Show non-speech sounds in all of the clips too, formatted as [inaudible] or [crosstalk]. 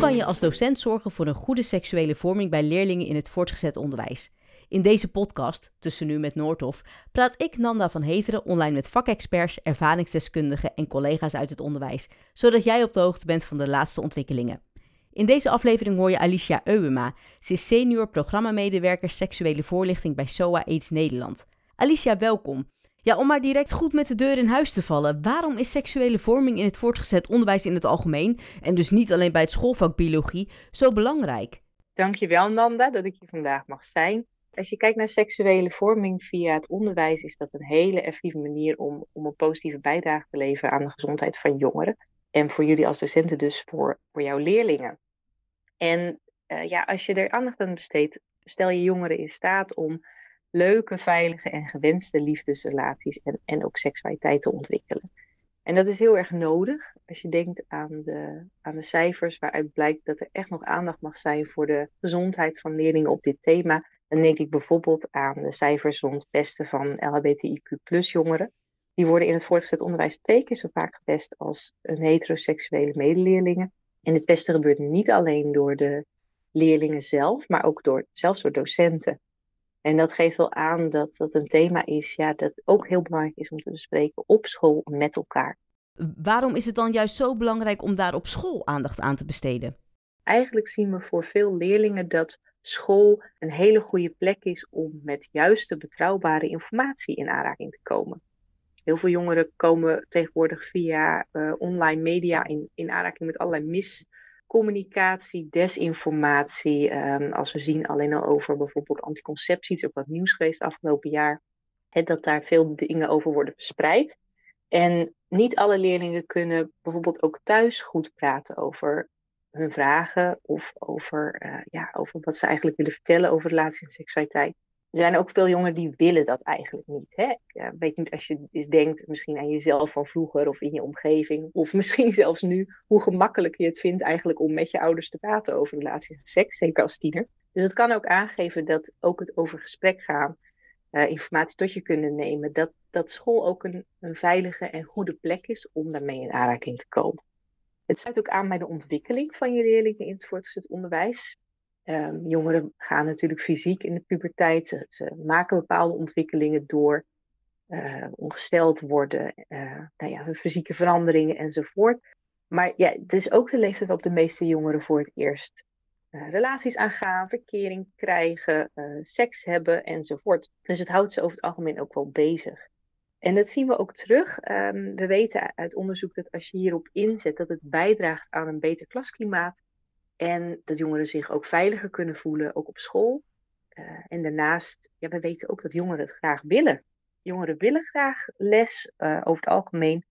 kan je als docent zorgen voor een goede seksuele vorming bij leerlingen in het voortgezet onderwijs? In deze podcast, Tussen Nu met Noordhof, praat ik Nanda van Heteren online met vakexperts, ervaringsdeskundigen en collega's uit het onderwijs, zodat jij op de hoogte bent van de laatste ontwikkelingen. In deze aflevering hoor je Alicia Euwema. Ze is senior programmamedewerker seksuele voorlichting bij SOA AIDS Nederland. Alicia, welkom. Ja, om maar direct goed met de deur in huis te vallen. Waarom is seksuele vorming in het voortgezet onderwijs in het algemeen, en dus niet alleen bij het schoolvak biologie, zo belangrijk? Dankjewel Nanda dat ik hier vandaag mag zijn. Als je kijkt naar seksuele vorming via het onderwijs, is dat een hele effectieve manier om, om een positieve bijdrage te leveren aan de gezondheid van jongeren. En voor jullie als docenten dus voor, voor jouw leerlingen. En uh, ja, als je er aandacht aan besteedt, stel je jongeren in staat om leuke, veilige en gewenste liefdesrelaties en, en ook seksualiteit te ontwikkelen. En dat is heel erg nodig als je denkt aan de, aan de cijfers waaruit blijkt dat er echt nog aandacht mag zijn voor de gezondheid van leerlingen op dit thema. Dan denk ik bijvoorbeeld aan de cijfers rond pesten van LHBTIQ jongeren. Die worden in het voortgezet onderwijs twee keer zo vaak gepest als heteroseksuele medeleerlingen. En dit pesten gebeurt niet alleen door de leerlingen zelf, maar ook door, zelfs door docenten. En dat geeft wel aan dat dat een thema is ja, dat ook heel belangrijk is om te bespreken op school met elkaar. Waarom is het dan juist zo belangrijk om daar op school aandacht aan te besteden? Eigenlijk zien we voor veel leerlingen dat school een hele goede plek is om met juiste betrouwbare informatie in aanraking te komen. Heel veel jongeren komen tegenwoordig via uh, online media in, in aanraking met allerlei mis communicatie, desinformatie. Um, als we zien alleen al over bijvoorbeeld anticonceptie, is ook wat nieuws geweest afgelopen jaar. Dat daar veel dingen over worden verspreid. En niet alle leerlingen kunnen bijvoorbeeld ook thuis goed praten over hun vragen of over, uh, ja, over wat ze eigenlijk willen vertellen over relatie en seksualiteit er zijn ook veel jongeren die willen dat eigenlijk niet. Hè? Ik weet niet als je eens denkt misschien aan jezelf van vroeger of in je omgeving. Of misschien [laughs] zelfs nu hoe gemakkelijk je het vindt eigenlijk om met je ouders te praten over relaties en seks. Zeker als tiener. Dus het kan ook aangeven dat ook het over gesprek gaan, uh, informatie tot je kunnen nemen. Dat, dat school ook een, een veilige en goede plek is om daarmee in aanraking te komen. Het sluit ook aan bij de ontwikkeling van je leerlingen in het voortgezet onderwijs. Um, jongeren gaan natuurlijk fysiek in de puberteit. Ze, maken bepaalde ontwikkelingen door. Uh, ongesteld worden, uh, nou ja, fysieke veranderingen enzovoort. Maar ja, het is ook de leeftijd waarop de meeste jongeren voor het eerst uh, relaties aangaan, verkering krijgen, seks hebben enzovoort. Dus het houdt ze over het algemeen ook wel bezig. En dat zien we ook terug. Um, we weten uit onderzoek dat als je hierop inzet, dat het bijdraagt aan een beter klasklimaat, en dat jongeren zich ook veiliger kunnen voelen, ook op school. Uh, en daarnaast, ja, we weten ook dat jongeren het graag willen. Jongeren willen graag les, uh, over het algemeen,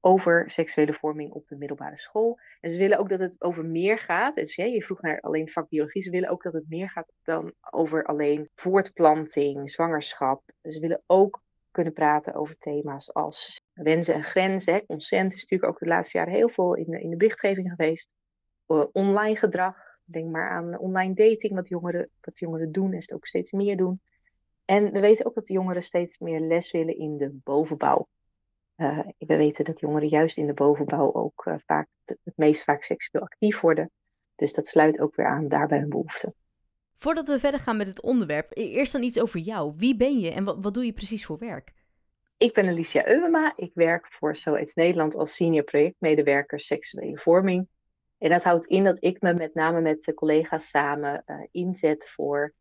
over seksuele vorming op de middelbare school. En ze willen ook dat het over meer gaat. Dus je vroeg naar alleen vak biologie. Ze willen ook dat het meer gaat dan over alleen voortplanting, zwangerschap. Ze willen ook kunnen praten over thema's als wensen en grenzen. Consent is natuurlijk ook de laatste jaren heel veel in de, in de berichtgeving geweest. Eh, online gedrag. Denk maar aan online dating, wat jongeren, wat jongeren doen en het ook steeds meer doen. En we weten ook dat jongeren steeds meer les willen in de bovenbouw. Uh, we weten dat jongeren juist in de bovenbouw ook uh, vaak het meest vaak seksueel actief worden. Dus dat sluit ook weer aan daarbij hun behoeften. Voordat we verder gaan met het onderwerp, e-, eerst dan iets over jou. Wie ben je en wat, wat doe je precies voor werk? Ik ben Alicia Euwema. Ik werk voor SOAIDS Nederland als senior projectmedewerker seksuele vorming. En dat houdt in dat ik me met name met collega's samen uh, inzet voor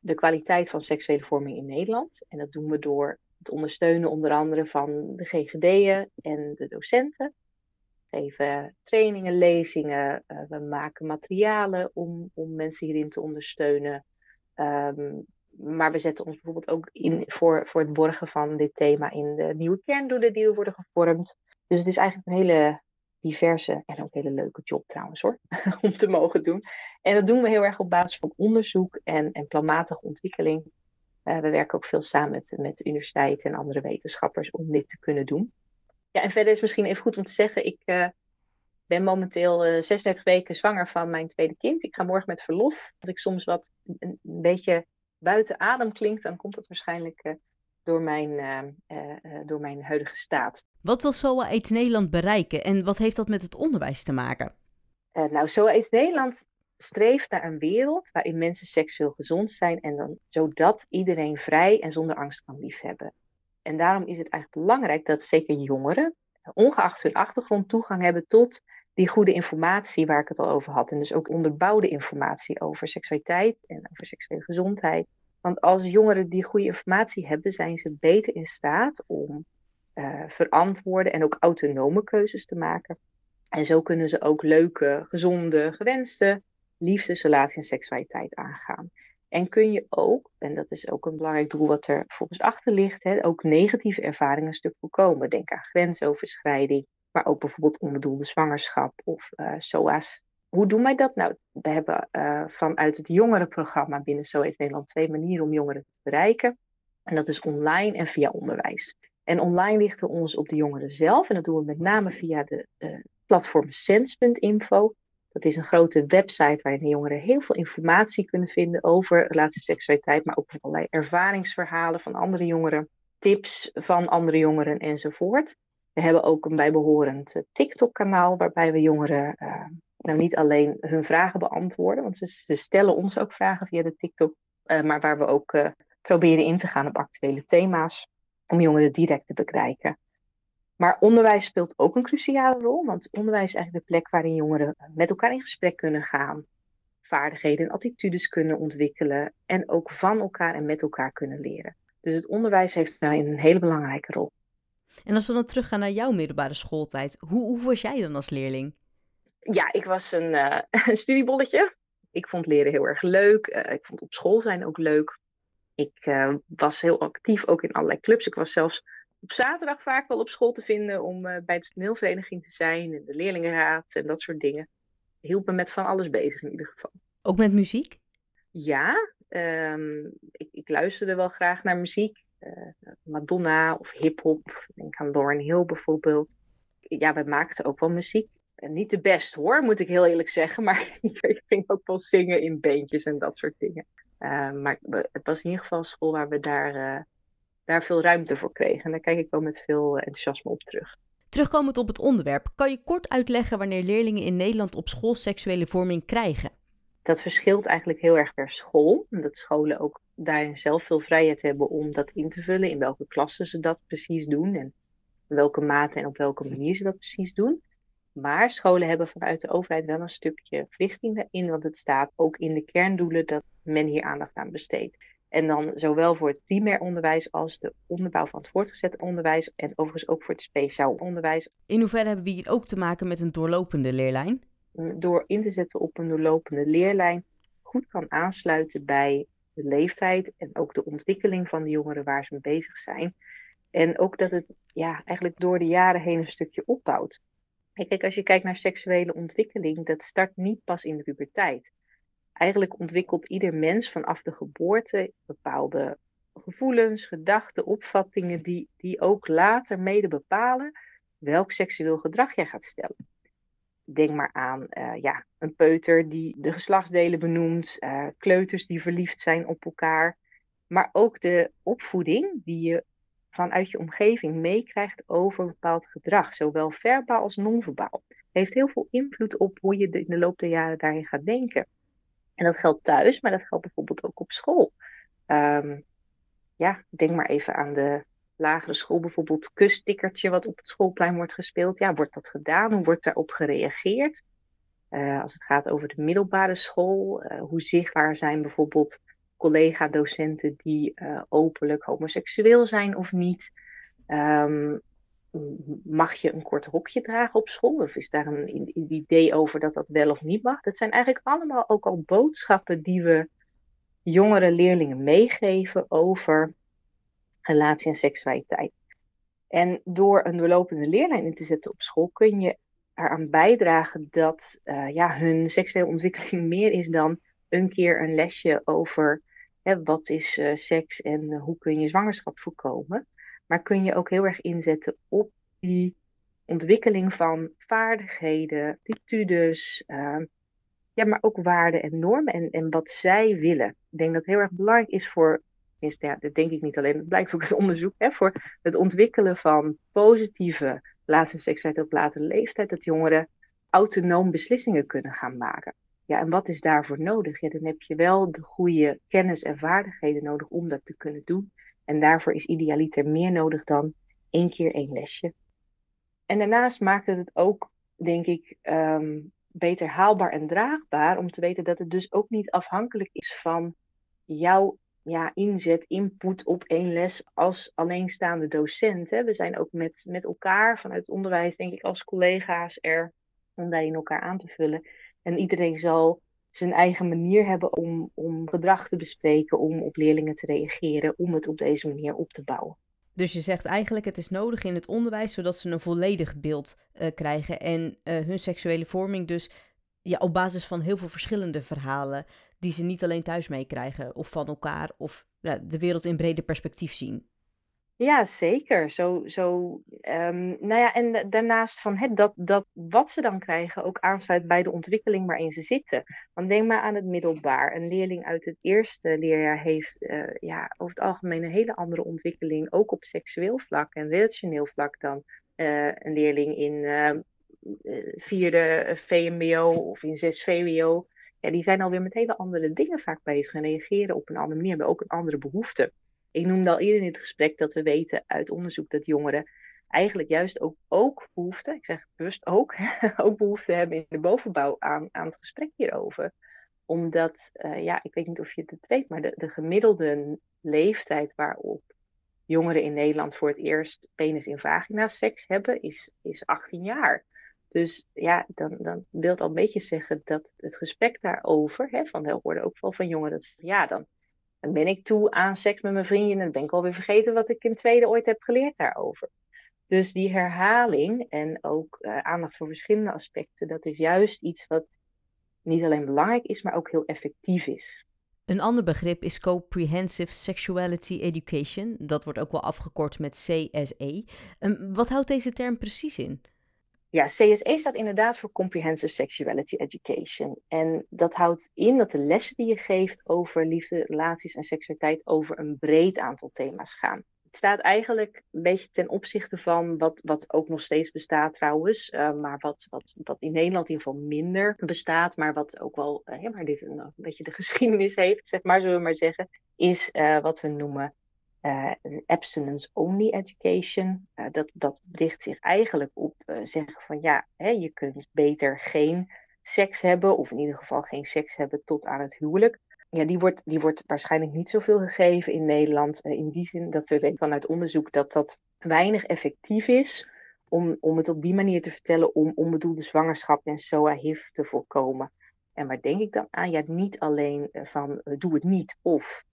de kwaliteit van seksuele vorming in Nederland. En dat doen we door het ondersteunen onder andere van de GGD'en en de docenten. We geven trainingen, lezingen, uh, we maken materialen om, om mensen hierin te ondersteunen. Um, maar we zetten ons bijvoorbeeld ook in voor, voor het borgen van dit thema in de nieuwe kerndoelen die worden gevormd. Dus het is eigenlijk een hele diverse en ook hele leuke job trouwens hoor, [laughs] om te mogen doen. En dat doen we heel erg op basis van onderzoek en, en planmatige ontwikkeling. Uh, we werken ook veel samen met, met universiteiten en andere wetenschappers om dit te kunnen doen. Ja, en verder is misschien even goed om te zeggen, ik uh, ben momenteel uh, eh, 36 weken zwanger van mijn tweede kind. Ik ga morgen met verlof. Als ik soms wat een, een beetje buiten adem klinkt, dan komt dat waarschijnlijk door mijn, uh, uh, door mijn huidige staat. Wat wil SOA AIDS Nederland bereiken en wat heeft dat met het onderwijs te maken? Nou, is Nederland streeft naar een wereld waarin mensen seksueel gezond zijn en dan, zodat iedereen vrij en zonder angst kan liefhebben. En daarom is het eigenlijk belangrijk dat zeker jongeren, ongeacht hun achtergrond, toegang hebben tot die goede informatie waar ik het al over had. En dus ook onderbouwde informatie over seksualiteit en over seksuele gezondheid. Want als jongeren die goede informatie hebben, zijn ze beter in staat om uh, verantwoorde en ook autonome keuzes te maken. En zo kunnen ze ook leuke, gezonde, gewenste liefdesrelatie en seksualiteit aangaan. En kun je ook, en dat is ook een belangrijk doel wat er volgens achter ligt, hè, ook negatieve ervaringen een stuk voorkomen. Denk aan grensoverschrijding, maar ook bijvoorbeeld onbedoelde zwangerschap of uh, SOA's. Hoe doen wij dat? Nou, we hebben uh, vanuit het jongerenprogramma binnen SOA's Nederland twee manieren om jongeren te bereiken. En dat is online en via onderwijs. En online richten we ons op de jongeren zelf. En dat doen we met name via de uh, platform sens.info. Dat is een grote website waarin jongeren heel veel informatie kunnen vinden over relatieseksualiteit, maar ook allerlei ervaringsverhalen van andere jongeren, tips van andere jongeren enzovoort. We hebben ook een bijbehorend eh, TikTok-kanaal waarbij we jongeren nou niet alleen hun vragen beantwoorden, want ze, stellen ons ook vragen via de TikTok, uh, maar waar we ook uh, proberen in te gaan op actuele thema's om jongeren direct te bekijken. Maar onderwijs speelt ook een cruciale rol, want onderwijs is eigenlijk de plek waarin jongeren met elkaar in gesprek kunnen gaan, vaardigheden en attitudes kunnen ontwikkelen en ook van elkaar en met elkaar kunnen leren. Dus het onderwijs heeft daarin een hele belangrijke rol. En als we dan teruggaan naar jouw middelbare schooltijd, hoe, hoe was jij dan als leerling? Ja, ik was een, uh, [laughs] een studiebolletje. Ik vond leren heel erg leuk. Uh, ik vond op school zijn ook leuk. Ik uh, was heel actief ook in allerlei clubs. Ik was zelfs op zaterdag vaak wel op school te vinden om bij de toneelvereniging te zijn en de leerlingenraad en dat soort dingen. Hielp me met van alles bezig in ieder geval. Ook met muziek? Ja, um, ik, ik, luisterde wel graag naar muziek. Madonna of hip-hop. Denk aan Lauren Hill bijvoorbeeld. Ja, we maakten ook wel muziek. En niet de best hoor, moet ik heel eerlijk zeggen. Maar [laughs] ik ging ook wel zingen in beentjes en dat soort dingen. Uh, maar het was in ieder geval een school waar we daar uh, daar veel ruimte voor kregen. En daar kijk ik wel met veel enthousiasme op terug. Terugkomend op het onderwerp, kan je kort uitleggen wanneer leerlingen in Nederland op school seksuele vorming krijgen? Dat verschilt eigenlijk heel erg per school. Dat scholen ook daarin zelf veel vrijheid hebben om dat in te vullen, in welke klassen ze dat precies doen en in welke mate en op welke manier ze dat precies doen. Maar scholen hebben vanuit de overheid wel een stukje verlichting daarin, want het staat ook in de kerndoelen dat men hier aandacht aan besteedt. En dan zowel voor het primair onderwijs als de onderbouw van het voortgezet onderwijs en overigens ook voor het speciaal onderwijs. In hoeverre hebben we hier ook te maken met een doorlopende leerlijn? Door in te zetten op een doorlopende leerlijn goed kan aansluiten bij de leeftijd en ook de ontwikkeling van de jongeren waar ze mee bezig zijn. En ook dat het ja, eigenlijk door de jaren heen een stukje opbouwt. Kijk, als je kijkt naar seksuele ontwikkeling, dat start niet pas in de puberteit eigenlijk ontwikkelt ieder mens vanaf de geboorte bepaalde gevoelens, gedachten, opvattingen die, die ook later mede bepalen welk seksueel gedrag jij gaat stellen. Denk maar aan uh, ja, een peuter die de geslachtsdelen benoemt, uh, kleuters die verliefd zijn op elkaar, maar ook de opvoeding die je vanuit je omgeving meekrijgt over bepaald gedrag, zowel verbaal als non-verbaal. Heeft heel veel invloed op hoe je in de loop der jaren daarin gaat denken. En dat geldt thuis, maar dat geldt bijvoorbeeld ook op school. Um, ja, denk maar even aan de lagere school, bijvoorbeeld kustikkertje wat op het schoolplein wordt gespeeld. Ja, wordt dat gedaan? Hoe wordt daarop gereageerd? Uh, als het gaat over de middelbare school, uh, hoe zichtbaar zijn bijvoorbeeld collega-docenten die uh, openlijk homoseksueel zijn of niet? Um, mag je een kort rokje dragen op school? Of is daar een, idee over dat dat wel of niet mag? Dat zijn eigenlijk allemaal ook al boodschappen die we jongere leerlingen meegeven over relatie en seksualiteit. En door een doorlopende leerlijn in te zetten op school kun je eraan bijdragen dat uh, ja, hun seksuele ontwikkeling meer is dan een keer een lesje over hè, wat is uh, seks en uh, hoe kun je zwangerschap voorkomen. Maar kun je ook heel erg inzetten op die ontwikkeling van vaardigheden, attitudes, uh, ja, maar ook waarden en normen en, en wat zij willen. Ik denk dat het heel erg belangrijk is voor, is, ja, dat denk ik niet alleen, dat blijkt ook uit onderzoek, hè, voor het ontwikkelen van positieve laatste seksualiteit op latere leeftijd, dat jongeren autonoom beslissingen kunnen gaan maken. Ja, en wat is daarvoor nodig? Dan heb je wel de goede kennis en vaardigheden nodig om dat te kunnen doen. En daarvoor is idealiter meer nodig dan één keer één lesje. En daarnaast maakt het het ook, denk ik, ehm, beter haalbaar en draagbaar om te weten dat het dus ook niet afhankelijk is van jouw ja, inzet, input op één les als alleenstaande docent. Hè. We zijn ook met, met elkaar vanuit het onderwijs, denk ik, als collega's er om daarin elkaar aan te vullen. En iedereen zal zijn eigen manier hebben om, om gedrag te bespreken, om op leerlingen te reageren, om het op deze manier op te bouwen. Dus je zegt eigenlijk het is nodig in het onderwijs zodat ze een volledig beeld uh, krijgen en uh, hun seksuele vorming dus ja, op basis van heel veel verschillende verhalen die ze niet alleen thuis meekrijgen of van elkaar of ja, de wereld in breder perspectief zien. Ja, zeker. Zo, zo, um, nou ja, en daarnaast van het, dat, dat wat ze dan krijgen ook aansluit bij de ontwikkeling waarin ze zitten. Want denk maar aan het middelbaar. Een leerling uit het eerste leerjaar heeft uh, ja, over het algemeen een hele andere ontwikkeling, ook op seksueel vlak en relationeel vlak dan uh, een leerling in uh, vierde VMBO of in zes VWO. Ja, die zijn alweer met hele andere dingen vaak bezig en reageren op een andere manier, hebben ook een andere behoefte. Ik noemde al eerder in het gesprek dat we weten uit onderzoek dat jongeren eigenlijk juist ook, ook behoefte, ik zeg bewust ook, [laughs] ook behoefte hebben in de bovenbouw aan, aan het gesprek hierover. Omdat, uh, ja, ik weet niet of je het weet, maar de, de gemiddelde leeftijd waarop jongeren in Nederland voor het eerst penis in vagina seks hebben, is, is 18 jaar. Dus ja, dan, dan wil het al een beetje zeggen dat het gesprek daarover, hè, van de hoorde ook wel van jongeren, dat ja, dan dan ben ik toe aan seks met mijn vriendje en dan ben ik alweer vergeten wat ik in tweede ooit heb geleerd daarover. Dus die herhaling en ook uh, aandacht voor verschillende aspecten, dat is juist iets wat niet alleen belangrijk is, maar ook heel effectief is. Een ander begrip is Comprehensive Sexuality Education. Dat wordt ook wel afgekort met CSE. Um, wat houdt deze term precies in? Ja, CSE staat inderdaad voor Comprehensive Sexuality Education. En dat houdt in dat de lessen die je geeft over liefde, relaties en seksualiteit over een breed aantal thema's gaan. Het staat eigenlijk een beetje ten opzichte van wat, wat ook nog steeds bestaat trouwens, uh, maar wat, wat, wat in Nederland in ieder geval minder bestaat, maar wat ook wel, uh, dit een, beetje de [laughs] geschiedenis heeft, zeg maar, zullen we maar zeggen, is uh, wat we noemen abstinence-only education. Uh, dat, dat richt zich eigenlijk op uh, zeggen van ja, hè, je kunt beter geen seks hebben, of in ieder geval geen seks hebben tot aan het huwelijk. Ja, die wordt, die wordt waarschijnlijk niet zoveel gegeven in Nederland. in die zin dat we weten vanuit onderzoek dat dat weinig effectief is om, om het op die manier te vertellen om onbedoelde zwangerschap en SOA-HIV te voorkomen. En waar denk ik dan aan? Ja, niet alleen van doe het niet of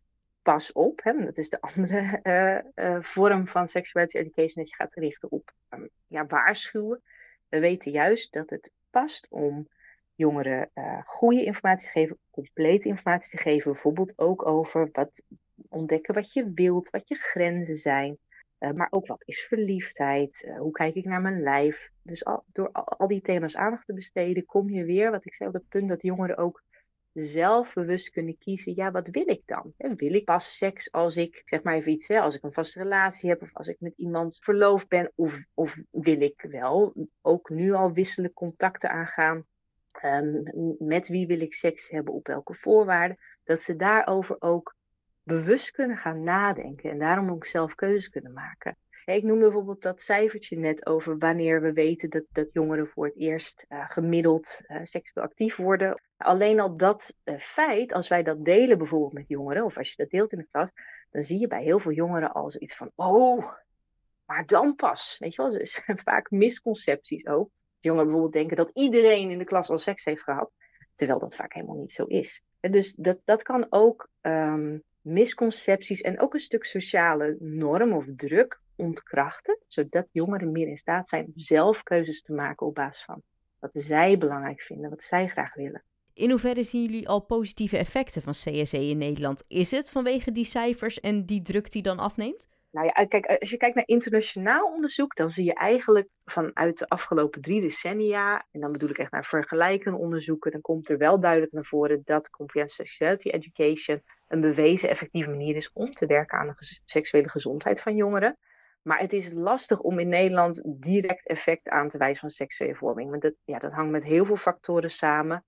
pas op. Hè, dat is de [laughs] andere uh, uh, vorm van sexuality education, dat je gaat richten op um, ja, waarschuwen. We weten juist dat het past om jongeren uh, goede informatie te geven, complete informatie te geven. Bijvoorbeeld ook over wat ontdekken wat je wilt, wat je grenzen zijn. maar ook wat is verliefdheid? hoe kijk ik naar mijn lijf? Dus door al, al die thema's aandacht te besteden, kom je weer, wat ik zei, op het punt dat jongeren ook zelf bewust kunnen kiezen, ja, wat wil ik dan? Wil ik pas seks als ik, zeg maar even iets, hè, als ik een vaste relatie heb of als ik met iemand verloofd ben? Of, of wil ik wel ook nu al wisselen contacten aangaan? Um, met wie wil ik seks hebben, op welke voorwaarden? Dat ze daarover ook bewust kunnen gaan nadenken en daarom ook zelf keuzes kunnen maken. Ik noemde bijvoorbeeld dat cijfertje net over wanneer we weten dat, dat jongeren voor het eerst uh, gemiddeld uh, seksueel actief worden. Alleen al dat uh, feit, als wij dat delen bijvoorbeeld met jongeren, of als je dat deelt in de klas, dan zie je bij heel veel jongeren al zoiets van, oh, maar dan pas. Weet je wel, dus [laughs] vaak misconcepties ook. Jongeren bijvoorbeeld denken dat iedereen in de klas al seks heeft gehad, terwijl dat vaak helemaal niet zo is. En dus dat, dat kan ook um, misconcepties en ook een stuk sociale norm of druk ontkrachten, zodat jongeren meer in staat zijn om zelf keuzes te maken op basis van wat zij belangrijk vinden, wat zij graag willen. In hoeverre zien jullie al positieve effecten van CSE in Nederland? Is het vanwege die cijfers en die druk die dan afneemt? Nou ja, kijk, als je kijkt naar internationaal onderzoek, dan zie je eigenlijk vanuit de afgelopen drie decennia, en dan bedoel ik echt naar vergelijkende onderzoeken, dan komt er wel duidelijk naar voren dat Comprehensive Sexuality Education een bewezen effectieve manier is om te werken aan de seksuele gezondheid van jongeren. Maar het is lastig om in Nederland direct effect aan te wijzen van seksuele vorming. Want dat, ja, dat hangt met heel veel factoren samen.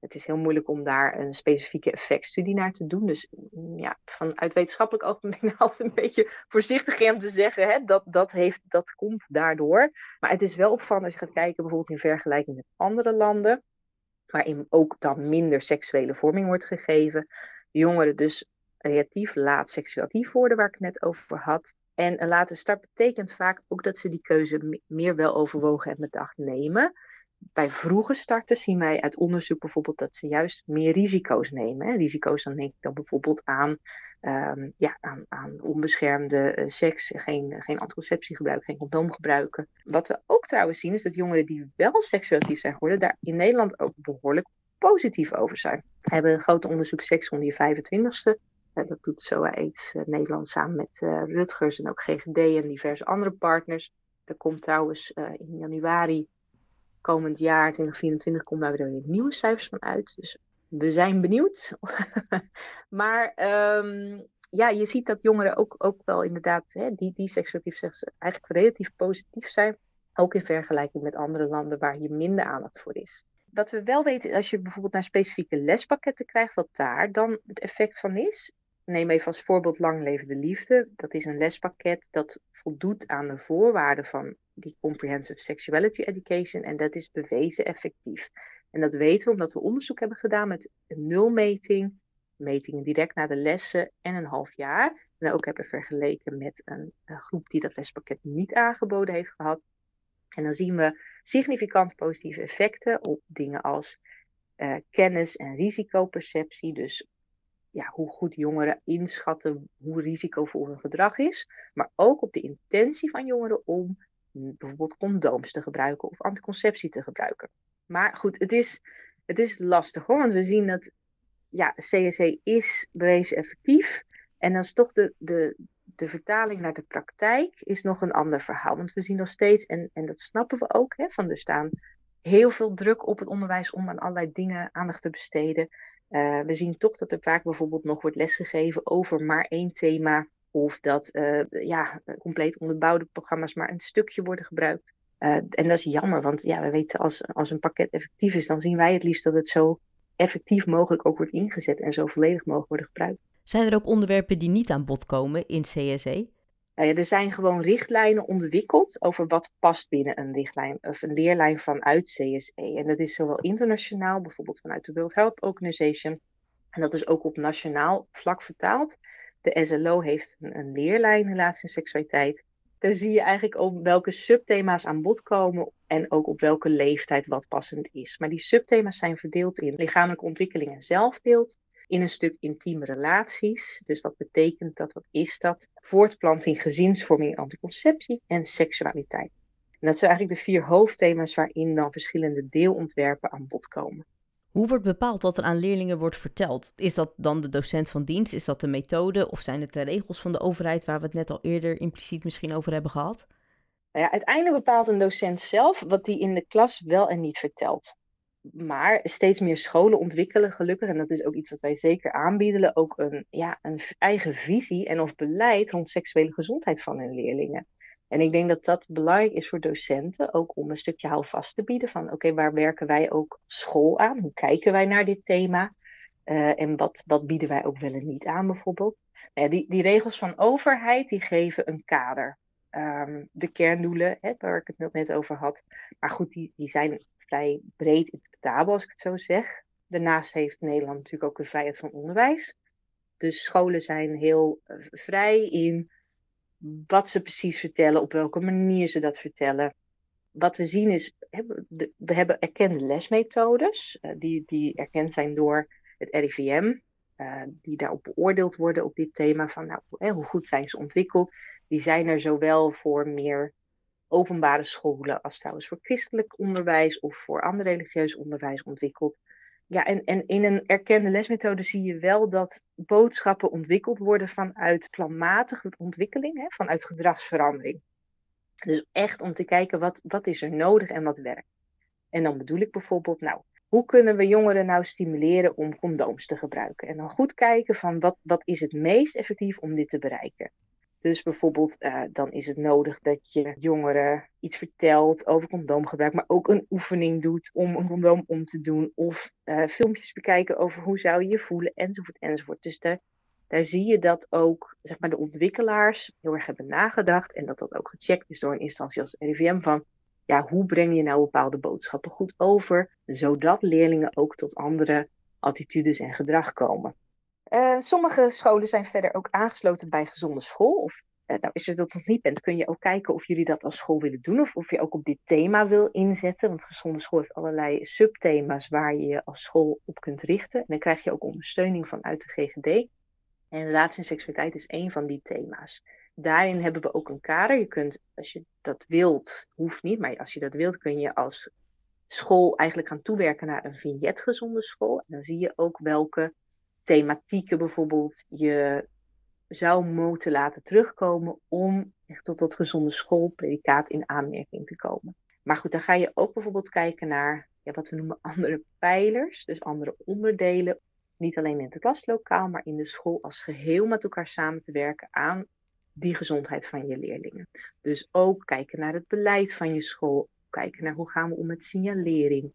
Het is heel moeilijk om daar een specifieke effectstudie naar te doen. Dus mm, ja, vanuit wetenschappelijk [laughs] oogpunt ben ik altijd een beetje voorzichtig om te zeggen hè, dat, dat, heeft, dat komt daardoor. Maar het is wel opvallend als je gaat kijken bijvoorbeeld in vergelijking met andere landen, waarin ook dan minder seksuele vorming wordt gegeven. Jongeren dus relatief laat seksueel actief worden, waar ik het net over had. En een late start betekent vaak ook dat ze die keuze meer wel overwogen en bedacht nemen bij vroege starters zien wij uit onderzoek bijvoorbeeld dat ze juist meer risico's nemen. Hè. Risico's, dan denk ik dan bijvoorbeeld aan, um, ja, aan, aan onbeschermde uh, seks, geen, geen anticonceptie gebruiken, geen condoom gebruiken. Wat we ook trouwens zien is dat jongeren die wel seksueel actief zijn geworden, daar in Nederland ook behoorlijk positief over zijn. We hebben een groot onderzoek seks onder je 25ste. Dat doet SOA AIDS uh, Nederland samen met uh, Rutgers en ook GGD en diverse andere partners. Er komt trouwens in januari komend jaar, 2024, komt daar weer nieuwe cijfers van uit. Dus we zijn benieuwd. [laughs] maar um, ja, je ziet dat jongeren ook, ook wel inderdaad, hè, die, die seksuatief zeggen eigenlijk relatief positief zijn. Ook in vergelijking met andere landen waar hier minder aandacht voor is. Wat we wel weten, als je bijvoorbeeld naar specifieke lespakketten krijgt, wat daar dan het effect van is. Neem even als voorbeeld Lang Levende Liefde. Dat is een lespakket dat voldoet aan de voorwaarden van die Comprehensive Sexuality Education. En dat is bewezen effectief. En dat weten we omdat we onderzoek hebben gedaan met een nulmeting, metingen direct na de lessen en een half jaar. En ook hebben vergeleken met een, groep die dat lespakket niet aangeboden heeft gehad. En dan zien we significant positieve effecten op dingen als uh, kennis en risicoperceptie. Dus ja, hoe goed jongeren inschatten hoe risicovol hun gedrag is. Maar ook op de intentie van jongeren om bijvoorbeeld condooms te gebruiken of anticonceptie te gebruiken. Maar goed, het is, het is lastig hoor, want we zien dat ja, CSE is bewezen effectief. En dan is toch de, de, de vertaling naar de praktijk is nog een ander verhaal. Want we zien nog steeds, en, en dat snappen we ook, hè, van er staan heel veel druk op het onderwijs om aan allerlei dingen aandacht te besteden. Uh, we zien toch dat er vaak bijvoorbeeld nog wordt lesgegeven over maar één thema of dat uh, ja, compleet onderbouwde programma's maar een stukje worden gebruikt. Uh, en dat is jammer, want ja, we weten als, als een pakket effectief is, dan zien wij het liefst dat het zo effectief mogelijk ook wordt ingezet en zo volledig mogelijk worden gebruikt. Zijn er ook onderwerpen die niet aan bod komen in CSE? Ja, er zijn gewoon richtlijnen ontwikkeld over wat past binnen een richtlijn of een leerlijn vanuit CSE. En dat is zowel internationaal, bijvoorbeeld vanuit de World Health Organization, en dat is ook op nationaal vlak vertaald. De SLO heeft een, een leerlijn relatie en seksualiteit. Daar zie je eigenlijk op welke subthema's aan bod komen en ook op welke leeftijd wat passend is. Maar die subthema's zijn verdeeld in lichamelijke ontwikkeling en zelfbeeld, in een stuk intieme relaties. Dus wat betekent dat, wat is dat? Voortplanting, gezinsvorming, anticonceptie en seksualiteit. En dat zijn eigenlijk de vier hoofdthema's waarin dan verschillende deelontwerpen aan bod komen. Hoe wordt bepaald wat er aan leerlingen wordt verteld? Is dat dan de docent van dienst? Is dat de methode? Of zijn het de regels van de overheid waar we het net al eerder impliciet misschien over hebben gehad? Nou ja, uiteindelijk bepaalt een docent zelf wat hij in de klas wel en niet vertelt. Maar steeds meer scholen ontwikkelen gelukkig, en dat is ook iets wat wij zeker aanbieden, ook een, ja, een eigen visie en of beleid rond seksuele gezondheid van hun leerlingen. En ik denk dat dat belangrijk is voor docenten, ook om een stukje houvast te bieden van oké, waar werken wij ook school aan? Hoe kijken wij naar dit thema? Uh, en wat, wat bieden wij ook wel en niet aan bijvoorbeeld? Nou ja, die, die regels van overheid die geven een kader. Um, de kerndoelen, hè, waar ik het net over had. Maar goed, die, die zijn vrij breed interpretabel als ik het zo zeg. Daarnaast heeft Nederland natuurlijk ook de vrijheid van onderwijs. Dus scholen zijn heel uh, vrij in wat ze precies vertellen, op welke manier ze dat vertellen. Wat we zien is, we hebben erkende lesmethodes, eh, die, die erkend zijn door het RIVM, eh, die daarop beoordeeld worden op dit thema van nou, hoe goed zijn ze ontwikkeld. Die zijn er zowel voor meer openbare scholen als trouwens voor christelijk onderwijs of voor ander religieus onderwijs ontwikkeld. Ja, en, en in een erkende lesmethode zie je wel dat boodschappen ontwikkeld worden vanuit planmatige ontwikkeling, hè, vanuit gedragsverandering. Dus echt om te kijken wat, wat is er nodig en wat werkt. En dan bedoel ik bijvoorbeeld, nou, hoe kunnen we jongeren nou stimuleren om condooms te gebruiken? En dan goed kijken van wat, wat is het meest effectief om dit te bereiken. Dus bijvoorbeeld, uh, dan is het nodig dat je jongeren iets vertelt over condoomgebruik, maar ook een oefening doet om een condoom om te doen. Of uh, filmpjes bekijken over hoe zou je je voelen, enzovoort, enzovoort. Dus daar, daar zie je dat ook zeg maar, de ontwikkelaars heel erg hebben nagedacht en dat dat ook gecheckt is door een instantie als RIVM van ja, hoe breng je nou bepaalde boodschappen goed over, zodat leerlingen ook tot andere attitudes en gedrag komen. Uh, sommige scholen zijn verder ook aangesloten bij Gezonde School. Of uh, nou, als je dat nog niet bent, kun je ook kijken of jullie dat als school willen doen. Of of je ook op dit thema wil inzetten. Want Gezonde School heeft allerlei subthema's waar je je als school op kunt richten. En dan krijg je ook ondersteuning vanuit de GGD. En relatie en seksualiteit is één van die thema's. Daarin hebben we ook een kader. Je kunt, als je dat wilt, hoeft niet, maar als je dat wilt, kun je als school eigenlijk gaan toewerken naar een vignet gezonde school. En dan zie je ook welke thematieken bijvoorbeeld je zou moeten laten terugkomen om echt tot dat gezonde schoolpredicaat in aanmerking te komen. Maar goed, dan ga je ook bijvoorbeeld kijken naar ja, wat we noemen [laughs] andere pijlers, dus andere onderdelen. Niet alleen in het klaslokaal, maar in de school als geheel met elkaar samen te werken aan die gezondheid van je leerlingen. Dus ook kijken naar het beleid van je school, kijken naar hoe gaan we om met signalering,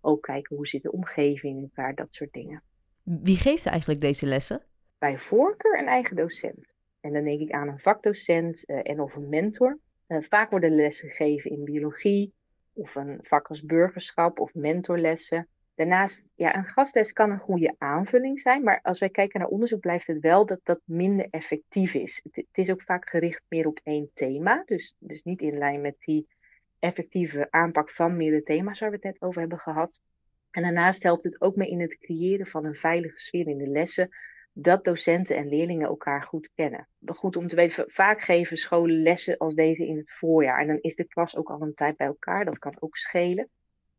ook kijken hoe zit de omgeving in elkaar, dat soort dingen. Wie geeft eigenlijk deze lessen? Bij voorkeur een eigen docent. En dan denk ik aan een vakdocent uh, en of een mentor. Uh, vaak worden lessen gegeven in biologie of een vak als burgerschap of mentorlessen. Daarnaast, ja, een gastles kan een goede aanvulling zijn, maar als wij kijken naar onderzoek blijft het wel dat dat minder effectief is. Het, het is ook vaak gericht meer op één thema, dus, dus niet in lijn met die effectieve aanpak van meerdere thema's waar we het net over hebben gehad. En daarnaast helpt het ook mee in het creëren van een veilige sfeer in de lessen, dat docenten en leerlingen elkaar goed kennen. Goed om te weten, vaak geven scholen lessen als deze in het voorjaar. En dan is de klas ook al een tijd bij elkaar, dat kan ook schelen.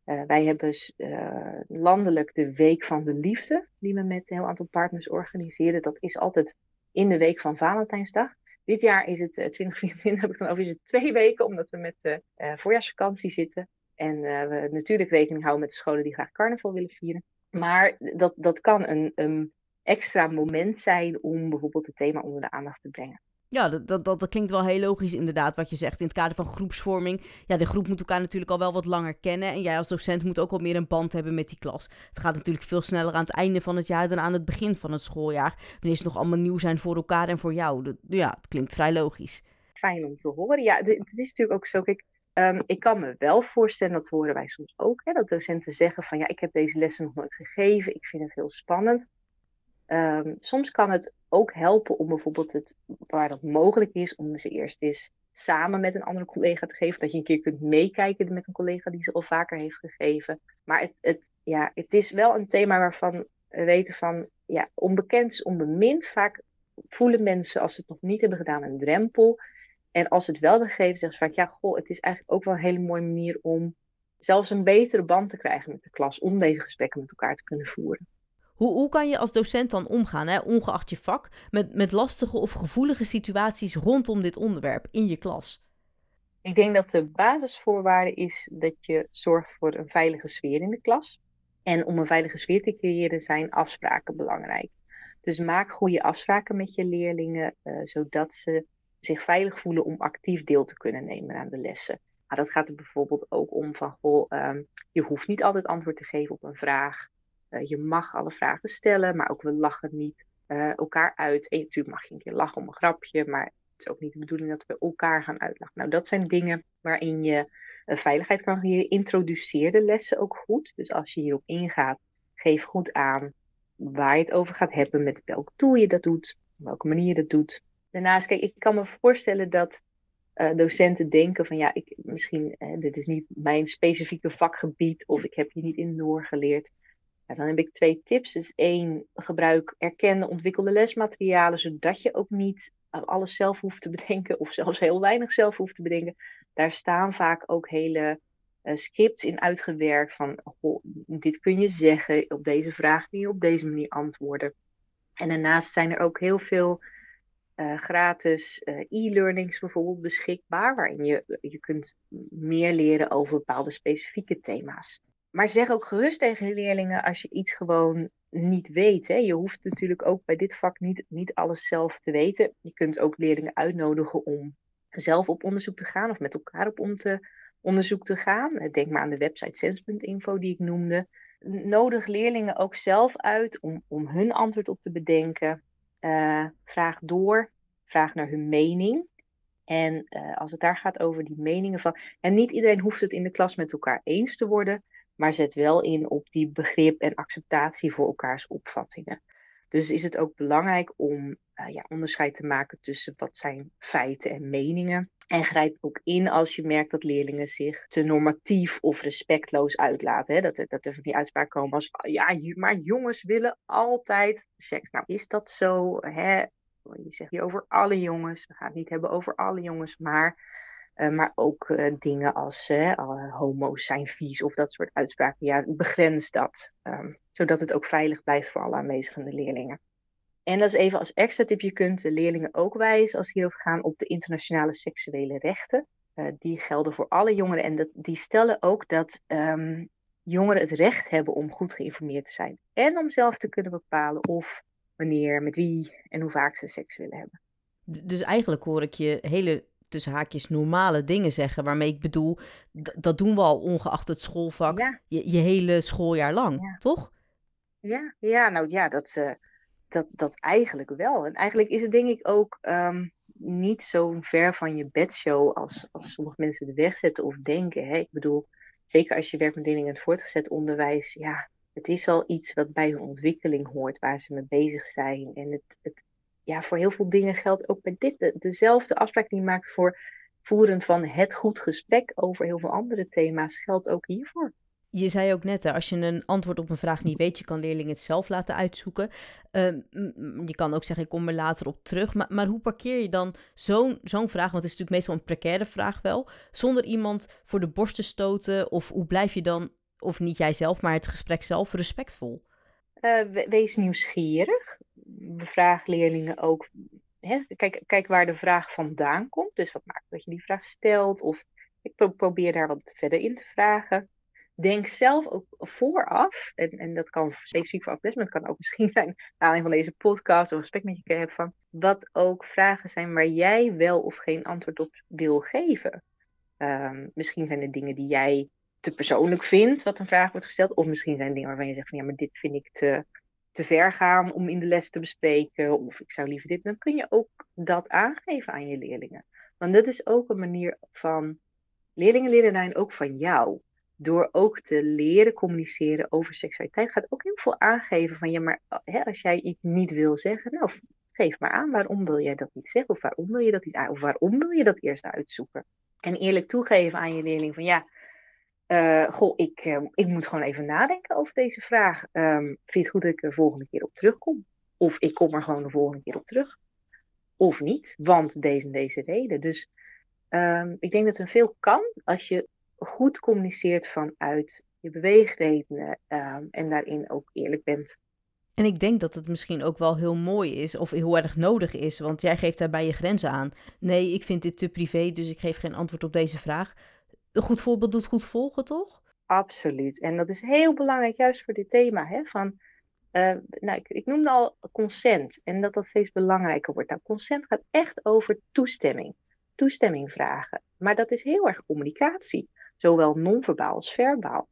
Uh, wij hebben uh, landelijk de Week van de Liefde, die we met een heel aantal partners organiseren. Dat is altijd in de week van Valentijnsdag. Dit jaar is het uh, 2024, [laughs] heb ik dan over, is het twee weken, omdat we met de voorjaarsvakantie zitten. En we natuurlijk rekening houden met de scholen die graag carnaval willen vieren. Maar dat, dat kan een, een extra moment zijn om bijvoorbeeld het thema onder de aandacht te brengen. Ja, dat, dat, dat, klinkt wel heel logisch inderdaad wat je zegt. In het kader van groepsvorming. Ja, de groep moet elkaar natuurlijk al wel wat langer kennen. En jij als docent moet ook wel meer een band hebben met die klas. Het gaat natuurlijk veel sneller aan het einde van het jaar dan aan het begin van het schooljaar. Wanneer ze nog allemaal nieuw zijn voor elkaar en voor jou. ja, het klinkt vrij logisch. Fijn om te horen. Ja, het is natuurlijk ook zo. Kijk, um, ik kan me wel voorstellen, dat horen wij soms ook, hè, dat docenten zeggen van ja, ik heb deze lessen nog nooit gegeven. Ik vind het heel spannend. Um, soms kan het ook helpen om bijvoorbeeld het, waar dat mogelijk is, om ze eerst eens samen met een andere collega te geven. Dat je een keer kunt meekijken met een collega die ze al vaker heeft gegeven. Maar het, het, ja, het is wel een thema waarvan we weten van, ja, onbekend is onbemind. Vaak voelen mensen, als ze het nog niet hebben gedaan, een drempel. En als ze het wel gegeven, zeggen ze vaak, ja, goh, het is eigenlijk ook wel een hele mooie manier om zelfs een betere band te krijgen met de klas. Om deze gesprekken met elkaar te kunnen voeren. Hoe, hoe kan je als docent dan omgaan, hè, ongeacht je vak, met, met lastige of gevoelige situaties rondom dit onderwerp in je klas? Ik denk dat de basisvoorwaarde is dat je zorgt voor een veilige sfeer in de klas. En om een veilige sfeer te creëren zijn afspraken belangrijk. Dus maak goede afspraken met je leerlingen, uh, zodat ze zich veilig voelen om actief deel te kunnen nemen aan de lessen. Maar dat gaat er bijvoorbeeld ook om van, goh, um, je hoeft niet altijd antwoord te geven op een vraag. Uh, je mag alle vragen stellen, maar ook we lachen niet uh, elkaar uit. En natuurlijk mag je een keer lachen om een grapje, maar het is ook niet de bedoeling dat we elkaar gaan uitlachen. Nou, dat zijn dingen waarin je uh, veiligheid kan creëren. Introduceer de lessen ook goed. Dus als je hierop ingaat, geef goed aan waar je het over gaat hebben, met welk tool je dat doet, op welke manier je dat doet. Daarnaast, kijk, ik kan me voorstellen dat uh, docenten denken van ja, ik, misschien, uh, dit is niet mijn specifieke vakgebied of ik heb hier niet in doorgeleerd. Dan heb ik twee tips. Dus één, gebruik erkende ontwikkelde lesmaterialen, zodat je ook niet alles zelf hoeft te [laughs] bedenken of zelfs heel weinig zelf hoeft te bedenken. Daar staan vaak ook hele uh, scripts in uitgewerkt van dit kun je zeggen, op deze vraag kun je op deze manier antwoorden. En daarnaast zijn er ook heel veel uh, gratis uh, e-learnings bijvoorbeeld beschikbaar, waarin je, je kunt meer leren over bepaalde specifieke thema's. maar zeg ook gerust tegen leerlingen als je iets gewoon niet weet. Hè. Je hoeft natuurlijk ook bij dit vak niet, niet alles zelf te weten. Je kunt ook leerlingen uitnodigen om zelf op onderzoek te gaan of met elkaar op om te, onderzoek te gaan. Denk maar aan de website sens.info die ik noemde. Nodig leerlingen ook zelf uit om, om hun antwoord op te bedenken. Uh, vraag door, vraag naar hun mening. En uh, als het daar gaat over die meningen van. En niet iedereen hoeft het in de klas met elkaar eens te worden, maar zet wel in op die begrip en acceptatie voor elkaars opvattingen. Dus is het ook belangrijk om uh, ja, onderscheid te maken tussen wat zijn feiten en meningen. En grijp ook in als je merkt dat leerlingen zich te normatief of respectloos uitlaten. Hè? Dat, er, dat er van die uitspraken komen als, ja, maar jongens willen altijd seks. Nou, is dat zo? Hè? Je zegt hier over alle jongens. We gaan het niet hebben over alle jongens, maar, uh, maar ook uh, dingen als uh, homo's zijn vies of dat soort uitspraken. Ja, begrens dat. Um, zodat het ook veilig blijft voor alle aanwezige leerlingen. En dat is even als extra tip, je kunt de leerlingen ook wijzen als die hierover gaan op de internationale seksuele rechten. Uh, die gelden voor alle jongeren en dat, die stellen ook dat um, jongeren het recht hebben om goed geïnformeerd te zijn. En om zelf te kunnen bepalen of, wanneer, met wie en hoe vaak ze seks willen hebben. Dus eigenlijk hoor ik je hele tussen haakjes normale dingen zeggen. Waarmee ik bedoel, dat doen we al ongeacht het schoolvak ja. je, je, hele schooljaar lang, ja. toch? Ja, ja, nou ja, dat, uh, dat, dat eigenlijk wel. En eigenlijk is het denk ik ook um, niet zo ver van je bedshow als, als sommige mensen de weg zetten of denken. Hè? Ik bedoel, zeker als je werkt met leerlingen in het voortgezet onderwijs, ja, het is al iets wat bij hun ontwikkeling hoort, waar ze mee bezig zijn. En het, het, ja, voor heel veel dingen geldt ook bij dit. De, dezelfde afspraak die je maakt voor voeren van het goed gesprek over heel veel andere thema's, geldt ook hiervoor. Je zei ook net, hè, als je een antwoord op een vraag niet weet, je kan leerlingen het zelf laten uitzoeken. Uh, je kan ook zeggen, ik kom er later op terug. Maar, maar hoe parkeer je dan zo'n vraag, want het is natuurlijk meestal een precaire vraag wel, zonder iemand voor de borst te stoten? Of hoe blijf je dan, of niet jijzelf, maar het gesprek zelf respectvol? Uh, wees nieuwsgierig. Bevraag leerlingen ook. Hè? Kijk, kijk waar de vraag vandaan komt. Dus wat maakt dat je die vraag stelt? Of ik probeer daar wat verder in te vragen denk zelf ook vooraf, en, en dat kan specifiek voor afles, maar het kan ook misschien zijn naar aanleiding van deze podcast of gesprek met je hebben van wat ook vragen zijn waar jij wel of geen antwoord op wil geven. Um, misschien zijn er dingen die jij te persoonlijk vindt, wat een vraag wordt gesteld, of misschien zijn dingen waarvan je zegt van ja, maar dit vind ik te, te ver gaan om in de les te bespreken, of ik zou liever dit. Dan kun je ook dat aangeven aan je leerlingen. Want dat is ook een manier van leerlingen leren daarin ook van jou door ook te leren communiceren over seksualiteit, gaat ook heel veel aangeven van ja, maar hè, als jij iets niet wil zeggen, nou geef maar aan waarom wil jij dat niet zeggen, of waarom wil je dat niet, of waarom wil je dat eerst uitzoeken. En eerlijk toegeven aan je leerling van ja, uh, goh, ik, uh, ik moet gewoon even nadenken over deze vraag. Um, vind je het goed dat ik de volgende keer op terugkom? Of ik kom er gewoon de volgende keer op terug. Of niet, want deze en deze reden. Dus um, ik denk dat er veel kan als je goed communiceert vanuit je beweegredenen um, en daarin ook eerlijk bent. En ik denk dat het misschien ook wel heel mooi is of heel erg nodig is, want jij geeft daarbij je grenzen aan. Nee, ik vind dit te privé, dus ik geef geen antwoord op deze vraag. Een goed voorbeeld doet goed volgen, toch? Absoluut. En dat is heel belangrijk, juist voor dit thema. Hè, van, uh, nou, ik, ik noemde al consent en dat dat steeds belangrijker wordt. Nou, consent gaat echt over toestemming. Toestemming vragen. Maar dat is heel erg communicatie zowel non-verbaal als verbaal.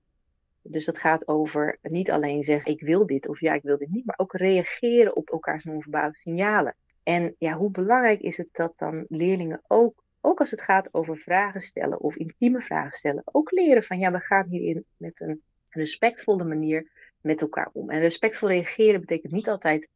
Dus dat gaat over niet alleen zeggen ik wil dit of ja ik wil dit niet, maar ook reageren op elkaars non-verbale signalen. En ja, hoe belangrijk is het dat dan leerlingen ook, ook als het gaat over vragen stellen of intieme vragen stellen, ook leren van ja, we gaan hierin met een respectvolle manier met elkaar om. En respectvol reageren betekent niet altijd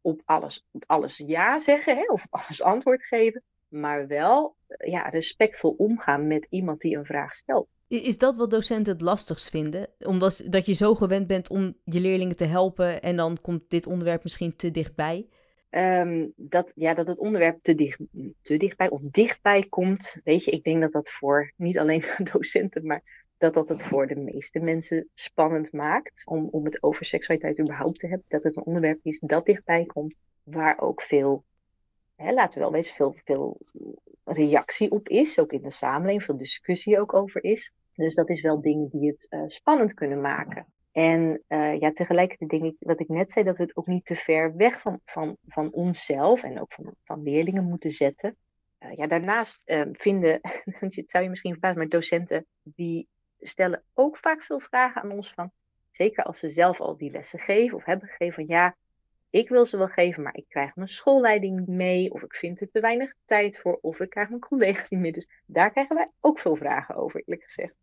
op alles, op alles ja zeggen hè, of alles antwoord geven, maar wel ja, respectvol omgaan met iemand die een vraag stelt. Is dat wat docenten het lastigst vinden? Omdat dat je zo gewend bent om je leerlingen te helpen en dan komt dit onderwerp misschien te dichtbij? Um, dat, ja, dat het onderwerp te, dicht, te dichtbij of dichtbij komt. Weet je, ik denk dat dat voor niet alleen [laughs] docenten, maar dat dat het voor de meeste mensen spannend maakt om, om het over seksualiteit überhaupt te hebben. Dat het een onderwerp is dat dichtbij komt, waar ook veel hè, laten we wel veel, veel reactie op is, ook in de samenleving, veel discussie ook over is. Dus dat is wel dingen die het uh, spannend kunnen maken. En uh, ja, tegelijkertijd denk ik, wat ik net zei, dat we het ook niet te ver weg van, van, van onszelf en ook van, van leerlingen moeten zetten. Uh, ja, daarnaast uh, vinden, [laughs] zou je misschien verbazen, maar docenten die stellen ook vaak veel vragen aan ons van, zeker als ze zelf al die lessen geven of hebben gegeven, van ja, ik wil ze wel geven, maar ik krijg mijn schoolleiding niet mee, of ik vind er te weinig tijd voor, of ik krijg mijn collega's niet meer. Dus daar krijgen wij ook veel vragen over, eerlijk gezegd.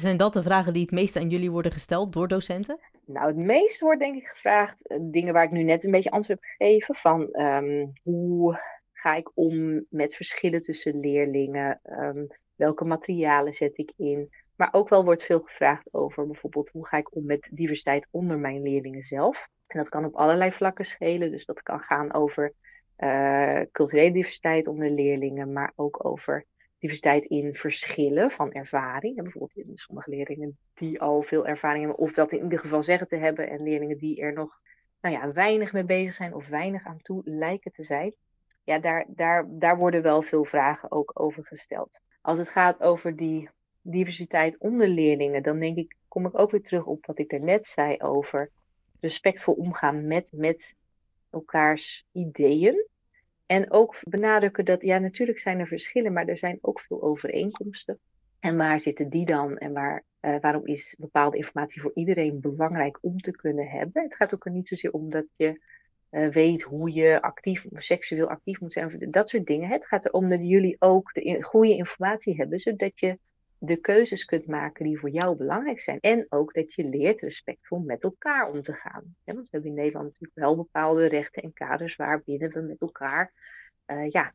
Zijn dat de vragen die het meest aan jullie worden gesteld door docenten? Nou, het meest wordt denk ik gevraagd, eh, dingen waar ik nu net een beetje antwoord heb gegeven, van um, hoe ga ik om met verschillen tussen leerlingen, um, welke materialen zet ik in, maar ook wel wordt veel gevraagd over bijvoorbeeld hoe ga ik om met diversiteit onder mijn leerlingen zelf. En dat kan op allerlei vlakken schelen. Dus dat kan gaan over uh, culturele diversiteit onder leerlingen, maar ook over diversiteit in verschillen van ervaring. En bijvoorbeeld in sommige leerlingen die al veel ervaring hebben, of dat in ieder geval zeggen te hebben, en leerlingen die er nog nou ja, weinig mee bezig zijn of weinig aan toe lijken te zijn. Ja, daar, daar, daar worden wel veel vragen ook over gesteld. Als het gaat over die diversiteit onder leerlingen, dan denk ik, kom ik ook weer terug op wat ik daarnet zei over respectvol omgaan met, met elkaars ideeën. En ook benadrukken dat, ja, natuurlijk zijn er verschillen, maar er zijn ook veel overeenkomsten. En waar zitten die dan? En waar, uh, waarom is bepaalde informatie voor iedereen belangrijk om te kunnen hebben? Het gaat ook er niet zozeer om dat je uh, weet hoe je actief, seksueel actief moet zijn, dat soort dingen. Het gaat erom dat jullie ook de goede informatie hebben, zodat je de keuzes kunt maken die voor jou belangrijk zijn. En ook dat je leert respectvol met elkaar om te gaan. Want we hebben in Nederland natuurlijk wel bepaalde rechten en kaders waarbinnen we met elkaar uh, ja,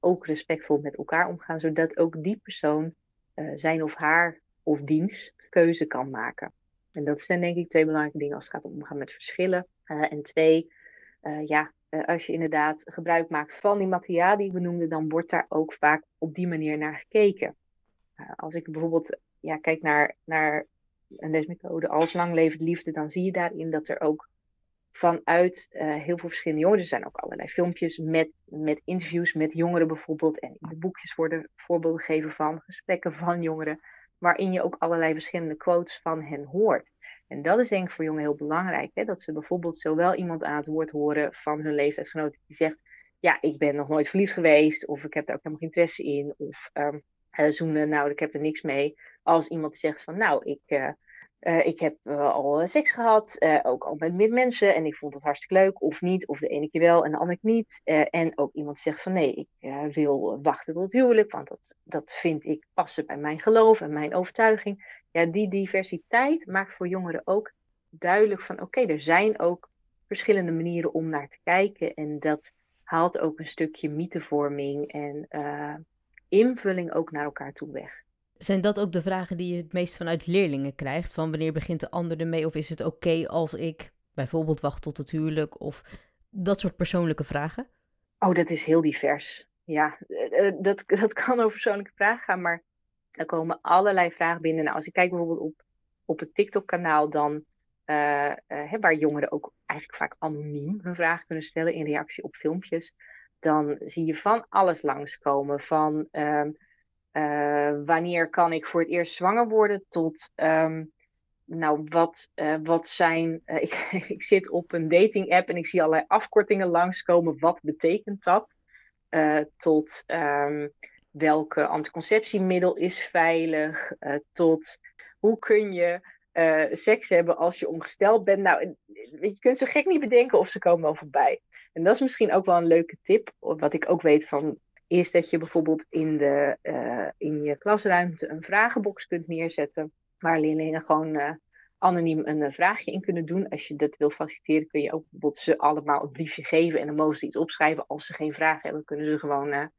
ook respectvol met elkaar omgaan, zodat ook die persoon uh, zijn of haar of diens keuze kan maken. En dat zijn denk ik twee belangrijke dingen als het gaat om omgaan met verschillen. Uh, en twee, ja, als je inderdaad gebruik maakt van die materialen die ik benoemde, dan wordt daar ook vaak op die manier naar gekeken. Eh, als ik bijvoorbeeld ja, kijk naar, naar een lesmethode als lang levend liefde, dan zie je daarin dat er ook vanuit uh, heel veel verschillende jongeren, er zijn ook allerlei filmpjes met, met interviews met jongeren bijvoorbeeld, en in de boekjes worden voorbeelden gegeven van gesprekken van jongeren, waarin je ook allerlei verschillende quotes van hen hoort. En dat is denk ik voor jongeren heel belangrijk, hè? dat ze bijvoorbeeld zowel iemand aan het woord horen van hun leeftijdsgenoten die zegt, ja, ik ben nog nooit verliefd geweest, of ik heb daar ook helemaal geen interesse in, of uh, zoenen, nou, ik heb er niks mee. Als iemand zegt van, nou, ik, uh, uh, ik heb al seks gehad, ook al met, met mensen, en ik vond het hartstikke leuk, of niet, of de ene keer wel en de andere keer niet. en ook iemand zegt van, nee, ik wil wachten tot het huwelijk, want dat, dat vind ik passen bij mijn geloof en mijn overtuiging. Ja, die diversiteit maakt voor jongeren ook duidelijk van, oké, er zijn ook verschillende manieren om naar te kijken, en dat haalt ook een stukje mythevorming en invulling ook naar elkaar toe weg. Zijn dat ook de vragen die je het meest vanuit leerlingen krijgt? Van wanneer begint de ander ermee? Of is het oké als ik bijvoorbeeld wacht tot het huwelijk? Of dat soort persoonlijke vragen? Oh, dat is heel divers. Ja, eh, eh, dat, [laughs] dat kan over persoonlijke vragen gaan, maar er komen allerlei vragen binnen. Nou, als ik kijk bijvoorbeeld op, op het TikTok-kanaal, dan uh, uh, waar jongeren ook eigenlijk vaak anoniem hun vragen kunnen stellen in reactie op filmpjes dan zie je van alles langskomen. Van um, uh, wanneer kan ik voor het eerst zwanger worden tot um, nou, wat, uh, wat zijn. Uh, [laughs] ik, ik zit op een dating app en ik zie allerlei afkortingen langskomen. Wat betekent dat? tot um, welke anticonceptiemiddel is veilig? tot hoe kun je seks hebben als je ongesteld bent? Nou, je kunt zo gek niet bedenken of ze komen wel voorbij. En dat is misschien ook wel een leuke tip, wat ik ook weet van, is dat je bijvoorbeeld in, de, uh, in je klasruimte een vragenbox kunt neerzetten, waar leerlingen gewoon uh, anoniem een vraagje in kunnen doen. Als je dat wil faciliteren, kun je ook bijvoorbeeld ze allemaal een briefje geven en dan mogen ze iets opschrijven. Als ze geen vraag hebben, kunnen ze gewoon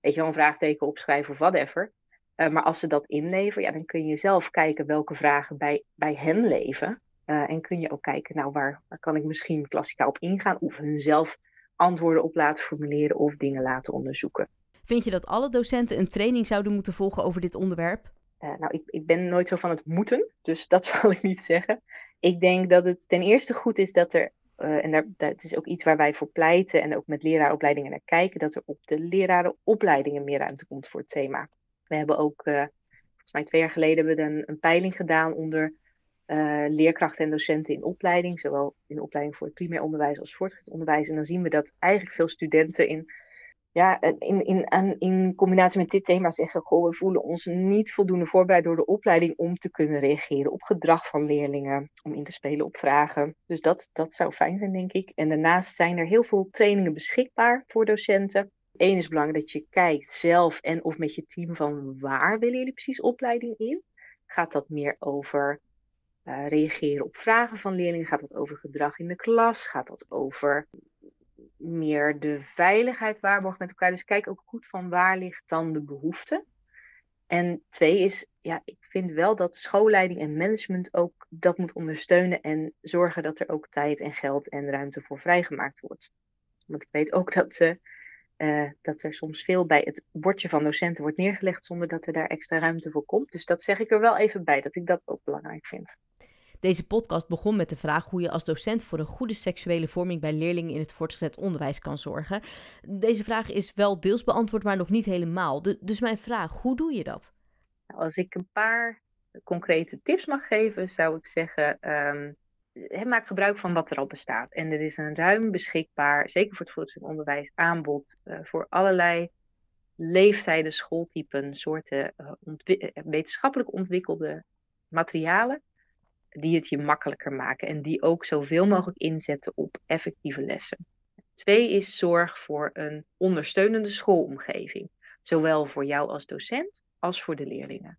weet je een vraagteken opschrijven of whatever. Maar als ze dat inleveren, ja, dan kun je zelf kijken welke vragen bij, bij hen leven. Uh, en kun je ook kijken, nou, waar, waar kan ik misschien klassikaal op ingaan of hun zelf antwoorden op laten formuleren of dingen laten onderzoeken. Vind je dat alle docenten een training zouden moeten volgen over dit onderwerp? Uh, nou, ik, ik ben nooit zo van het moeten, dus [laughs] dat zal ik niet zeggen. Ik denk dat het ten eerste goed is dat er, uh, en daar, dat is ook iets waar wij voor pleiten en ook met leraaropleidingen naar kijken, dat er op de lerarenopleidingen meer ruimte komt voor het thema. We hebben ook volgens mij twee jaar geleden hebben we een, een peiling gedaan onder uh, leerkrachten en docenten in opleiding, zowel in opleiding voor het primair onderwijs als voortgezet onderwijs. En dan zien we dat eigenlijk veel studenten in, ja, in, in, in combinatie met dit thema zeggen: Goh, we voelen ons niet voldoende voorbereid door de opleiding om te kunnen reageren op gedrag van leerlingen, om in te spelen op vragen. Dus dat, dat zou fijn zijn, denk ik. En daarnaast zijn er heel veel trainingen beschikbaar voor docenten. Eén is belangrijk dat je kijkt zelf en of met je team van waar willen jullie precies opleiding in. Gaat dat meer over uh, reageren op vragen van leerlingen? Gaat dat over gedrag in de klas? Gaat dat over meer de veiligheid waarborgen met elkaar? Dus kijk ook goed van waar ligt dan de behoefte. En twee is, ja, ik vind wel dat schoolleiding en management ook dat moet ondersteunen en zorgen dat er ook tijd en geld en ruimte voor vrijgemaakt wordt. Want ik weet ook dat, uh, dat er soms veel bij het bordje van docenten wordt neergelegd zonder dat er daar extra ruimte voor komt. Dus dat zeg ik er wel even bij, dat ik dat ook belangrijk vind. Deze podcast begon met de vraag hoe je als docent voor een goede seksuele vorming bij leerlingen in het voortgezet onderwijs kan zorgen. Deze vraag is wel deels beantwoord, maar nog niet helemaal. dus mijn vraag, hoe doe je dat? Nou, als ik een paar concrete tips mag geven, zou ik zeggen, um, maak gebruik van wat er al bestaat. En er is een ruim beschikbaar, zeker voor het voortgezet onderwijs, aanbod uh, voor allerlei leeftijden, schooltypen, soorten uh, ontwi wetenschappelijk ontwikkelde materialen die het je makkelijker maken en die ook zoveel mogelijk inzetten op effectieve lessen. Twee is zorg voor een ondersteunende schoolomgeving, zowel voor jou als docent als voor de leerlingen.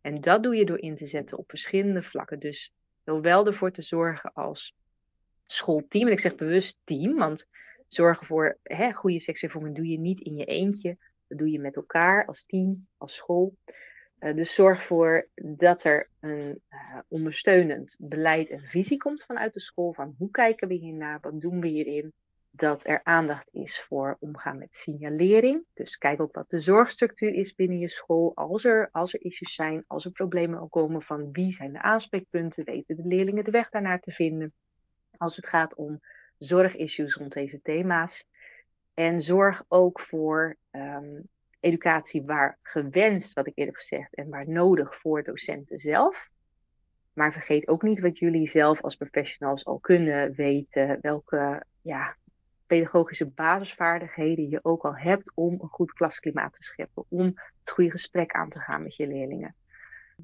En dat doe je door in te zetten op verschillende vlakken. Dus zowel ervoor te zorgen als schoolteam, en ik zeg bewust team, want zorgen voor hè, goede seksuele vorming doe je niet in je eentje, dat doe je met elkaar als team, als school. Uh, dus zorg voor dat er een uh, ondersteunend beleid en visie komt vanuit de school. Van hoe kijken we hiernaar, wat doen we hierin? Dat er aandacht is voor omgaan met signalering. Dus kijk ook wat de zorgstructuur is binnen je school. Als er, als er issues zijn, als er problemen komen van wie zijn de aanspreekpunten, weten de leerlingen de weg daarnaar te vinden. Als het gaat om zorgissues rond deze thema's. En zorg ook voor um, educatie waar gewenst, wat ik eerder gezegd, en waar nodig voor docenten zelf. Maar vergeet ook niet wat jullie zelf als professionals al kunnen weten, welke ja, pedagogische basisvaardigheden je ook al hebt om een goed klasklimaat te scheppen, om het goede gesprek aan te gaan met je leerlingen.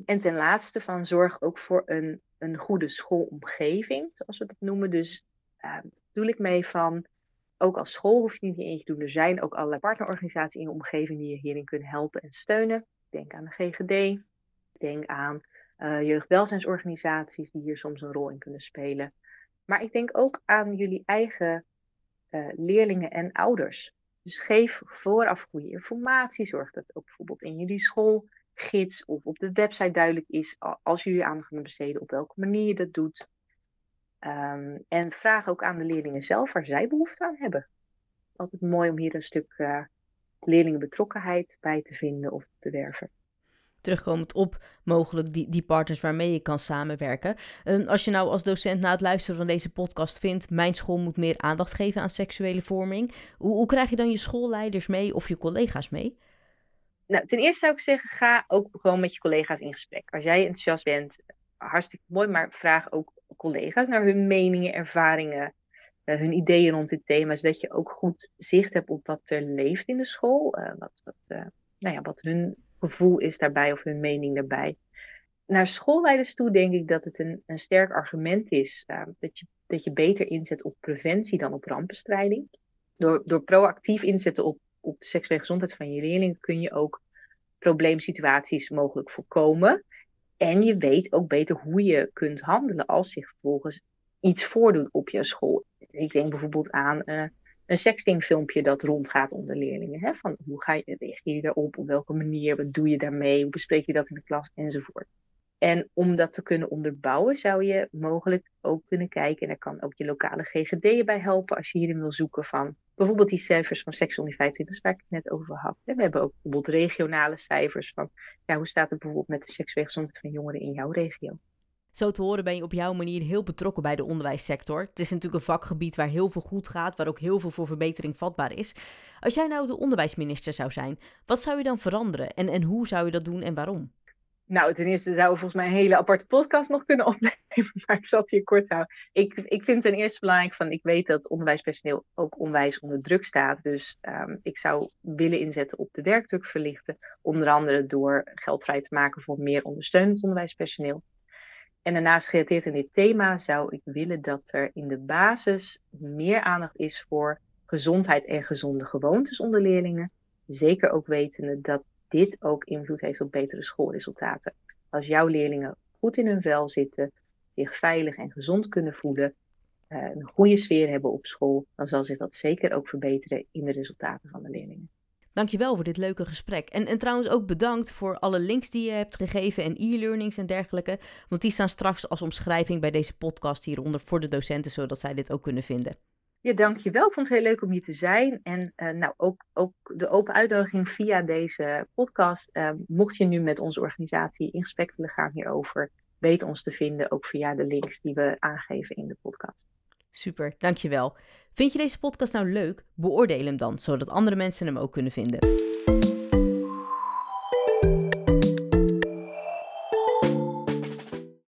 En ten laatste van zorg ook voor een, een goede schoolomgeving, zoals we dat noemen. Dus uh, ik mee van ook als school hoef je niet eentje te doen. Er zijn ook allerlei partnerorganisaties in je omgeving die je hierin kunnen helpen en steunen. Denk aan de GGD. Denk aan uh, jeugdwelzijnsorganisaties die hier soms een rol in kunnen spelen. Maar ik denk ook aan jullie eigen uh, leerlingen en ouders. Dus geef vooraf goede informatie. Zorg dat ook bijvoorbeeld in jullie schoolgids of op de website duidelijk is als jullie aandacht gaan besteden op welke manier je dat doet. Um, en vraag ook aan de leerlingen zelf waar zij behoefte aan hebben. Altijd mooi om hier een stuk uh, leerlingenbetrokkenheid bij te vinden of te werven. Terugkomend op mogelijk die, die partners waarmee je kan samenwerken. Als je nou als docent na het luisteren van deze podcast vindt, mijn school moet meer aandacht geven aan seksuele vorming. Hoe, hoe krijg je dan je schoolleiders mee of je collega's mee? Nou, ten eerste zou ik zeggen, ga ook gewoon met je collega's in gesprek. Als jij enthousiast bent, hartstikke mooi, maar vraag ook collega's naar hun meningen, ervaringen, uh, hun ideeën rond dit thema, zodat je ook goed zicht hebt op wat er leeft in de school, uh, wat, wat, uh, nou ja, wat hun gevoel is daarbij of hun mening daarbij. Naar schoolleiders toe denk ik dat het een, een sterk argument is dat, je, dat je beter inzet op preventie dan op rampenstrijding. Door, door proactief inzetten op, op de seksuele gezondheid van je leerlingen kun je ook probleemsituaties mogelijk voorkomen. En je weet ook beter hoe je kunt handelen als zich vervolgens iets voordoet op je school. Ik denk bijvoorbeeld aan uh, een sextingfilmpje dat rondgaat onder leerlingen. Hè? Van hoe ga je, reageer je daarop? Op welke manier? Wat doe je daarmee? Hoe bespreek je dat in de klas? Enzovoort. En om dat te kunnen onderbouwen, zou je mogelijk ook kunnen kijken, en daar kan ook je lokale GGD bij helpen als je hierin wil zoeken van bijvoorbeeld die cijfers van Sex 25, waar ik het net over had. We hebben ook bijvoorbeeld regionale cijfers van ja, hoe staat het bijvoorbeeld met de seksuele gezondheid van jongeren in jouw regio. Zo te horen ben je op jouw manier heel betrokken bij de onderwijssector. Het is natuurlijk een vakgebied waar heel veel goed gaat, waar ook heel veel voor verbetering vatbaar is. Als jij nou de onderwijsminister zou zijn, wat zou je dan veranderen en, en hoe zou je dat doen en waarom? Nou, ten eerste zouden we volgens mij een hele aparte podcast nog kunnen [laughs] opnemen, maar ik zal het hier kort houden. Ik, ik vind ten eerste belangrijk van, ik weet dat onderwijspersoneel ook onwijs onder druk staat. Dus um, ik zou willen inzetten op de werkdruk verlichten. Onder andere door geld vrij te maken voor meer ondersteunend onderwijspersoneel. En daarnaast gerelateerd in dit thema zou ik willen dat er in de basis meer aandacht is voor gezondheid en gezonde gewoontes onder leerlingen. Zeker ook wetende dat dit ook invloed heeft op betere schoolresultaten. Als jouw leerlingen goed in hun vel zitten, zich veilig en gezond kunnen voelen, eh, een goede sfeer hebben op school, dan zal zich dat zeker ook verbeteren in de resultaten van de leerlingen. Dankjewel voor dit leuke gesprek. En, en trouwens ook bedankt voor alle links die je hebt gegeven en e-learnings en dergelijke. Want die staan straks als omschrijving bij deze podcast hieronder voor de docenten, zodat zij dit ook kunnen vinden. Ja, dankjewel. Ik vond het heel leuk om hier te zijn. En uh, nou, ook, ook de open uitnodiging via deze podcast. Uh, mocht je nu met onze organisatie in gesprek willen gaan hierover, weet ons te vinden ook via de links die we aangeven in de podcast. Super, dankjewel. Vind je deze podcast nou leuk? Beoordeel hem dan, zodat andere mensen hem ook kunnen vinden.